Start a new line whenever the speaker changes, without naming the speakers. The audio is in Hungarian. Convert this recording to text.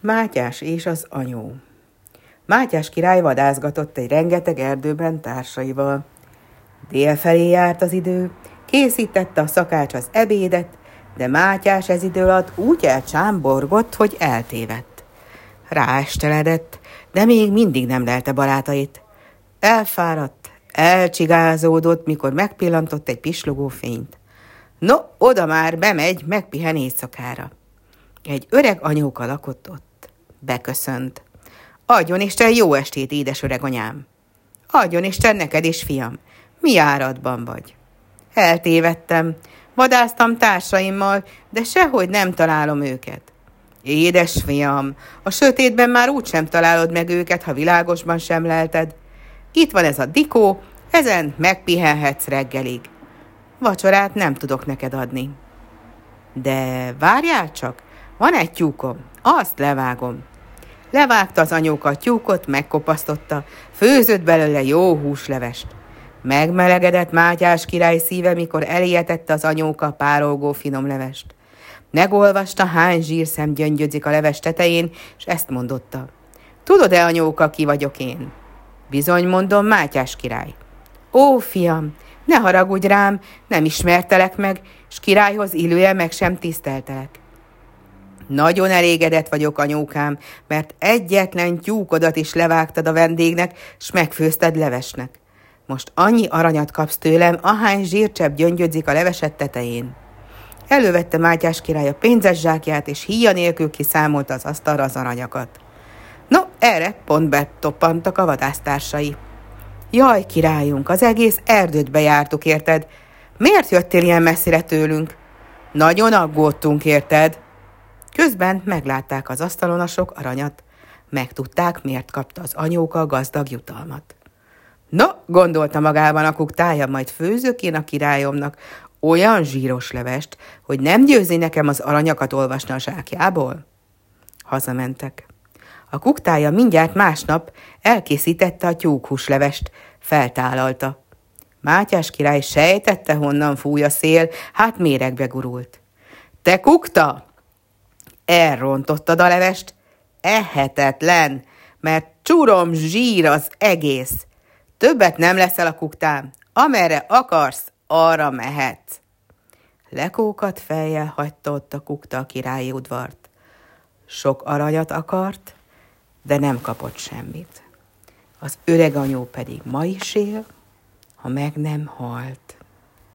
Mátyás és az anyó Mátyás király vadászgatott egy rengeteg erdőben társaival. Délfelé járt az idő, készítette a szakács az ebédet, de Mátyás ez idő alatt úgy elcsámborgott, hogy eltévedt. Ráesteledett, de még mindig nem lelte barátait. Elfáradt, elcsigázódott, mikor megpillantott egy pislogó fényt. No, oda már bemegy, megpihen éjszakára. Egy öreg anyóka lakott ott. Beköszönt. Adjon Isten jó estét, édes öreg anyám. Adjon Isten neked is, fiam. Mi áradban vagy? Eltévedtem. Vadáztam társaimmal, de sehogy nem találom őket. Édes fiam, a sötétben már úgy sem találod meg őket, ha világosban sem lelted. Itt van ez a dikó, ezen megpihenhetsz reggelig. Vacsorát nem tudok neked adni. De várjál csak, van egy tyúkom, azt levágom. Levágta az anyóka a tyúkot, megkopasztotta, főzött belőle jó húslevest. Megmelegedett Mátyás király szíve, mikor eléjetette az anyóka párolgó finom levest. Megolvasta, hány zsírszem gyöngyödzik a leves tetején, és ezt mondotta. Tudod-e, anyóka, ki vagyok én? Bizony, mondom, Mátyás király. Ó, fiam, ne haragudj rám, nem ismertelek meg, és királyhoz illője meg sem tiszteltelek. Nagyon elégedett vagyok, anyókám, mert egyetlen tyúkodat is levágtad a vendégnek, s megfőzted levesnek. Most annyi aranyat kapsz tőlem, ahány zsírcsepp gyöngyödzik a leveset tetején. Elővette Mátyás király a pénzes zsákját, és híja nélkül kiszámolta az asztalra az aranyakat. No, erre pont betoppantak a vadásztársai. Jaj, királyunk, az egész erdőt bejártuk, érted? Miért jöttél ilyen messzire tőlünk? Nagyon aggódtunk, érted? Közben meglátták az asztalon a sok aranyat. Megtudták, miért kapta az anyóka gazdag jutalmat. No, gondolta magában a kuktája, majd főzök én a királyomnak olyan zsíros levest, hogy nem győzi nekem az aranyakat olvasni a zsákjából. Hazamentek. A kuktája mindjárt másnap elkészítette a tyúkhúslevest, feltállalta. Mátyás király sejtette, honnan fúj a szél, hát méregbe gurult. Te kukta! Elrontottad a levest? Ehetetlen, mert csurom zsír az egész. Többet nem leszel a kuktám. Amerre akarsz, arra mehetsz. Lekókat fejjel hagyta ott a kukta a királyi udvart. Sok aranyat akart, de nem kapott semmit. Az öreg anyó pedig ma is él, ha meg nem halt.